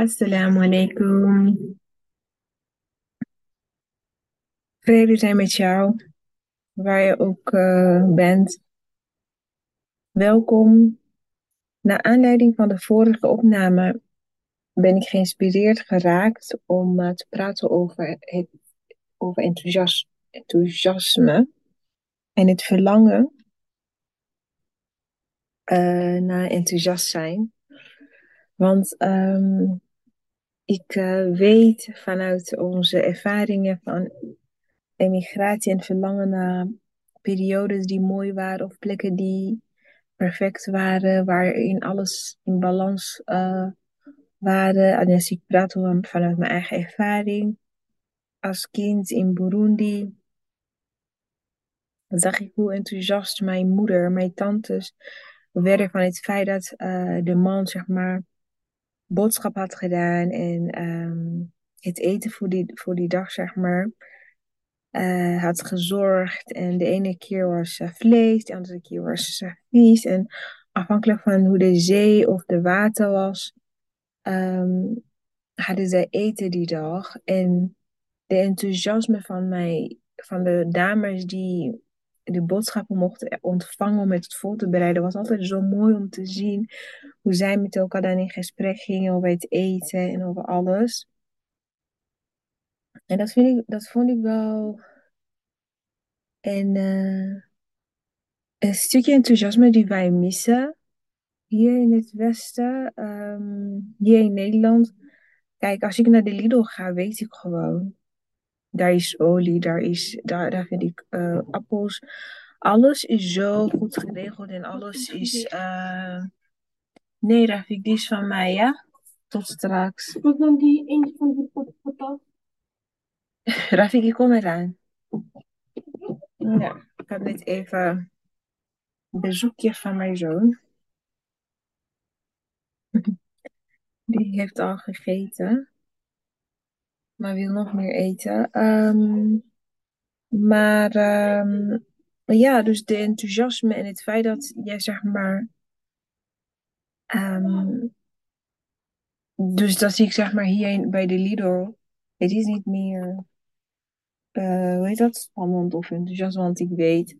Assalamu alaikum. Vrede zijn met jou, waar je ook uh, bent. Welkom. Naar aanleiding van de vorige opname ben ik geïnspireerd geraakt om uh, te praten over, het, over enthousias, enthousiasme en het verlangen uh, naar enthousiast zijn. Want um, ik weet vanuit onze ervaringen van emigratie en verlangen naar periodes die mooi waren of plekken die perfect waren, waarin alles in balans uh, waren. En als ik praat vanuit mijn eigen ervaring, als kind in Burundi, zag ik hoe enthousiast mijn moeder, mijn tantes werden van het feit dat uh, de man, zeg maar, boodschap had gedaan en um, het eten voor die, voor die dag, zeg maar uh, had gezorgd. En de ene keer was uh, vlees, de andere keer was uh, vis. En afhankelijk van hoe de zee of de water was, um, hadden zij eten die dag. En de enthousiasme van, mij, van de dames die de boodschappen mochten ontvangen om het voor te bereiden, was altijd zo mooi om te zien hoe zij met elkaar dan in gesprek gingen over het eten en over alles. En dat, vind ik, dat vond ik wel een, uh, een stukje enthousiasme die wij missen hier in het Westen, um, hier in Nederland. Kijk, als ik naar de Lidl ga, weet ik gewoon. Daar is olie, daar, is, daar, daar vind ik uh, appels. Alles is zo goed geregeld en alles is. Uh... Nee, Rafik, die is van mij, ja? Tot straks. Wat dan die eentje van die patat? Rafik, ik kom eraan. Ja, ik had net even een bezoekje van mijn zoon. Die heeft al gegeten, maar wil nog meer eten. Um, maar um, ja, dus de enthousiasme en het feit dat jij zeg maar. Um, dus dat zie ik zeg maar hier bij de Lidl. Het is niet meer uh, hoe heet dat, spannend of enthousiast. Want ik weet,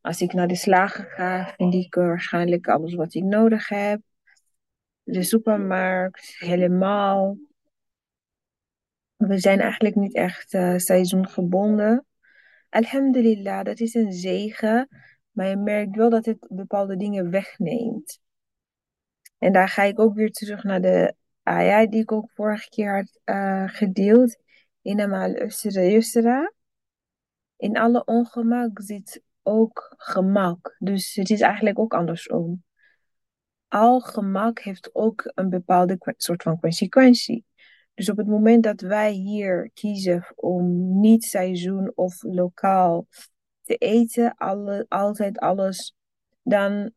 als ik naar de slager ga, vind ik waarschijnlijk alles wat ik nodig heb. De supermarkt, helemaal. We zijn eigenlijk niet echt uh, seizoengebonden. Alhamdulillah, dat is een zegen. Maar je merkt wel dat het bepaalde dingen wegneemt. En daar ga ik ook weer terug naar de ayah die ik ook vorige keer had uh, gedeeld. Inamal usra yusra. In alle ongemak zit ook gemak. Dus het is eigenlijk ook andersom. Al gemak heeft ook een bepaalde soort van consequentie. Dus op het moment dat wij hier kiezen om niet seizoen of lokaal te eten, alle, altijd alles, dan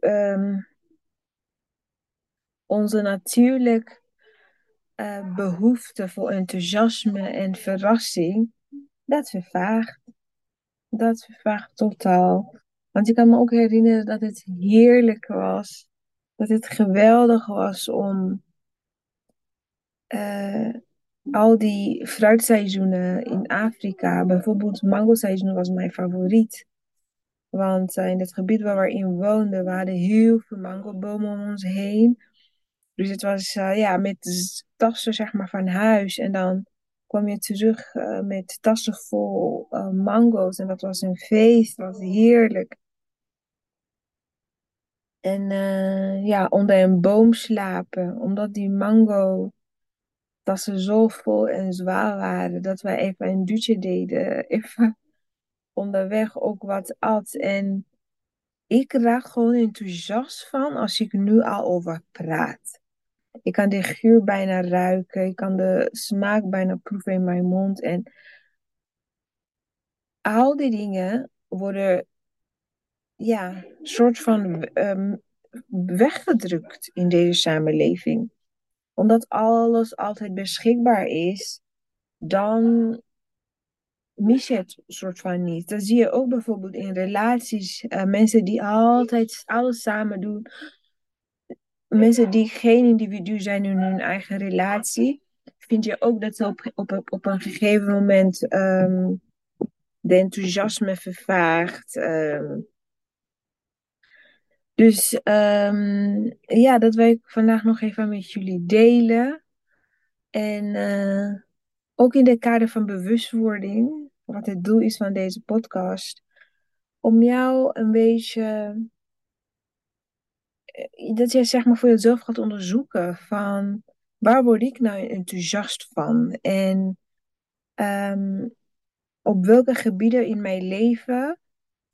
um, onze natuurlijk uh, behoefte voor enthousiasme en verrassing, dat vervaagt. Dat vervaagt totaal. Want ik kan me ook herinneren dat het heerlijk was. Dat het geweldig was om uh, al die fruitseizoenen in Afrika, bijvoorbeeld mango-seizoen was mijn favoriet. Want uh, in het gebied waar we in woonden, we hadden heel veel mangobomen om ons heen. Dus het was uh, ja, met tassen zeg maar, van huis. En dan kwam je terug met tassen vol mango's. En dat was een feest, dat was heerlijk. En ja, onder een boom slapen, omdat die mango tassen zo vol en zwaar waren, dat wij even een dutje deden. Even onderweg ook wat at. En ik raak gewoon enthousiast van als ik nu al over praat. Ik kan de geur bijna ruiken. Ik kan de smaak bijna proeven in mijn mond. En al die dingen worden, ja, soort van um, weggedrukt in deze samenleving. Omdat alles altijd beschikbaar is, dan mis je het soort van niet. Dat zie je ook bijvoorbeeld in relaties. Uh, mensen die altijd alles samen doen mensen die geen individu zijn in hun eigen relatie, vind je ook dat ze op, op, op een gegeven moment ehm, de enthousiasme vervaagt. ehm. Dus ehm, ja, dat wil ik vandaag nog even met jullie delen. En eh, ook in de kader van bewustwording, wat het doel is van deze podcast, om jou een beetje, eh, dat jij zeg maar voor jezelf gaat onderzoeken van waar word ik nou enthousiast van? En ehm, op welke gebieden in mijn leven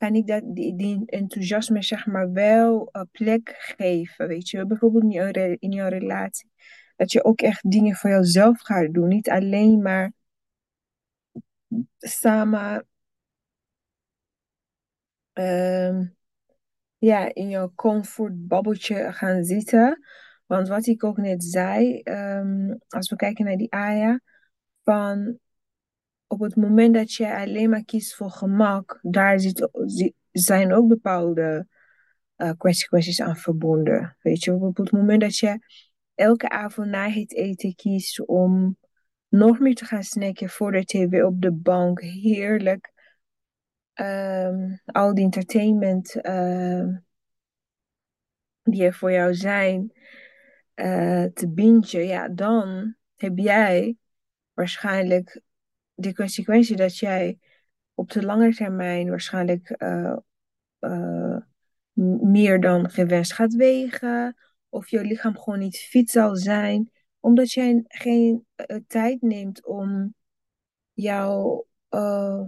kan ik dat, die, die enthousiasme zeg maar wel een plek geven, weet je? Bijvoorbeeld in jouw, in jouw relatie. Dat je ook echt dingen voor jezelf gaat doen. Niet alleen maar samen ehm, ja, in jouw comfortbabbeltje gaan zitten. Want wat ik ook net zei, ehm, als we kijken naar die Aya, van op het moment dat je alleen maar kiest voor gemak, daar zijn ook bepaalde eh, consequenties aan verbonden. Weet je, op het moment dat je elke avond na het eten kiest om nog meer te gaan snacken voor de tv op de bank, heerlijk, ehm, al die entertainment ehm, die er voor jou zijn, eh, te bingen, ja, dan heb jij waarschijnlijk de consequentie dat jij op de lange termijn waarschijnlijk eh, eh, meer dan gewenst gaat wegen, of je lichaam gewoon niet fit zal zijn, omdat jij geen eh, tijd neemt om jouw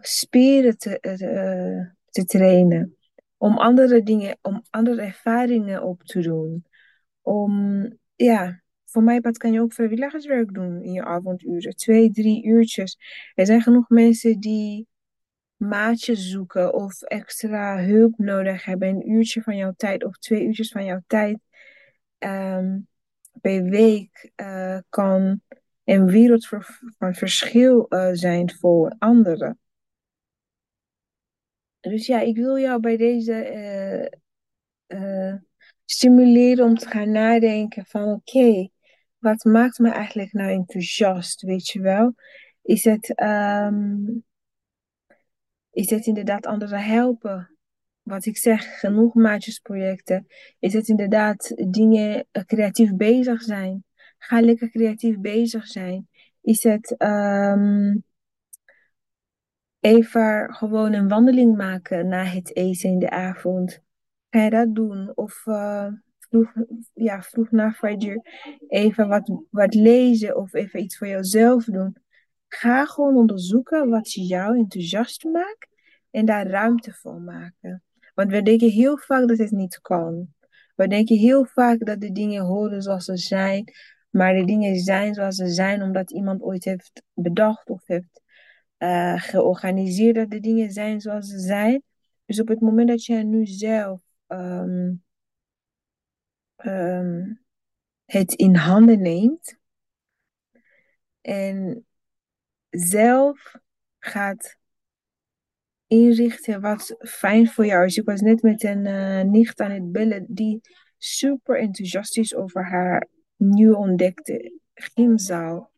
spieren te, te trainen, om andere dingen, om andere ervaringen op te doen, om, ja, voor mij part kan je ook vrijwilligerswerk doen in je avonduren, twee, drie uurtjes. Er zijn genoeg mensen die maatjes zoeken of extra hulp nodig hebben, een uurtje van jouw tijd of twee uurtjes van jouw tijd ehm, per week eh, kan een wereld van verschil eh, zijn voor anderen. Dus ja, ik wil jou bij deze eh, stimuleren om te gaan nadenken van oké, wat maakt me eigenlijk nou enthousiast, weet je wel? Is het, ehm, is het inderdaad anderen helpen? Wat ik zeg, genoeg maatjesprojecten. Is het inderdaad dingen eh, creatief bezig zijn? Ga lekker creatief bezig zijn. Is het ehm, even gewoon een wandeling maken na het eten in de avond? Ga je dat doen? Of eh, vroeg, ja, vroeg na Fajr even wat, wat lezen of even iets voor jezelf doen. Ga gewoon onderzoeken wat jou enthousiast maakt en daar ruimte voor maken. Want we denken heel vaak dat het niet kan. We denken heel vaak dat de dingen horen zoals ze zijn, maar de dingen zijn zoals ze zijn omdat iemand ooit heeft bedacht of heeft eh, georganiseerd dat de dingen zijn zoals ze zijn. Dus op het moment dat je nu zelf ehm, ehm, het in handen neemt en zelf gaat inrichten wat fijn voor jou is. Ik was net met een eh, nicht aan het bellen die super enthousiast is over haar nieuw ontdekte gymzaal.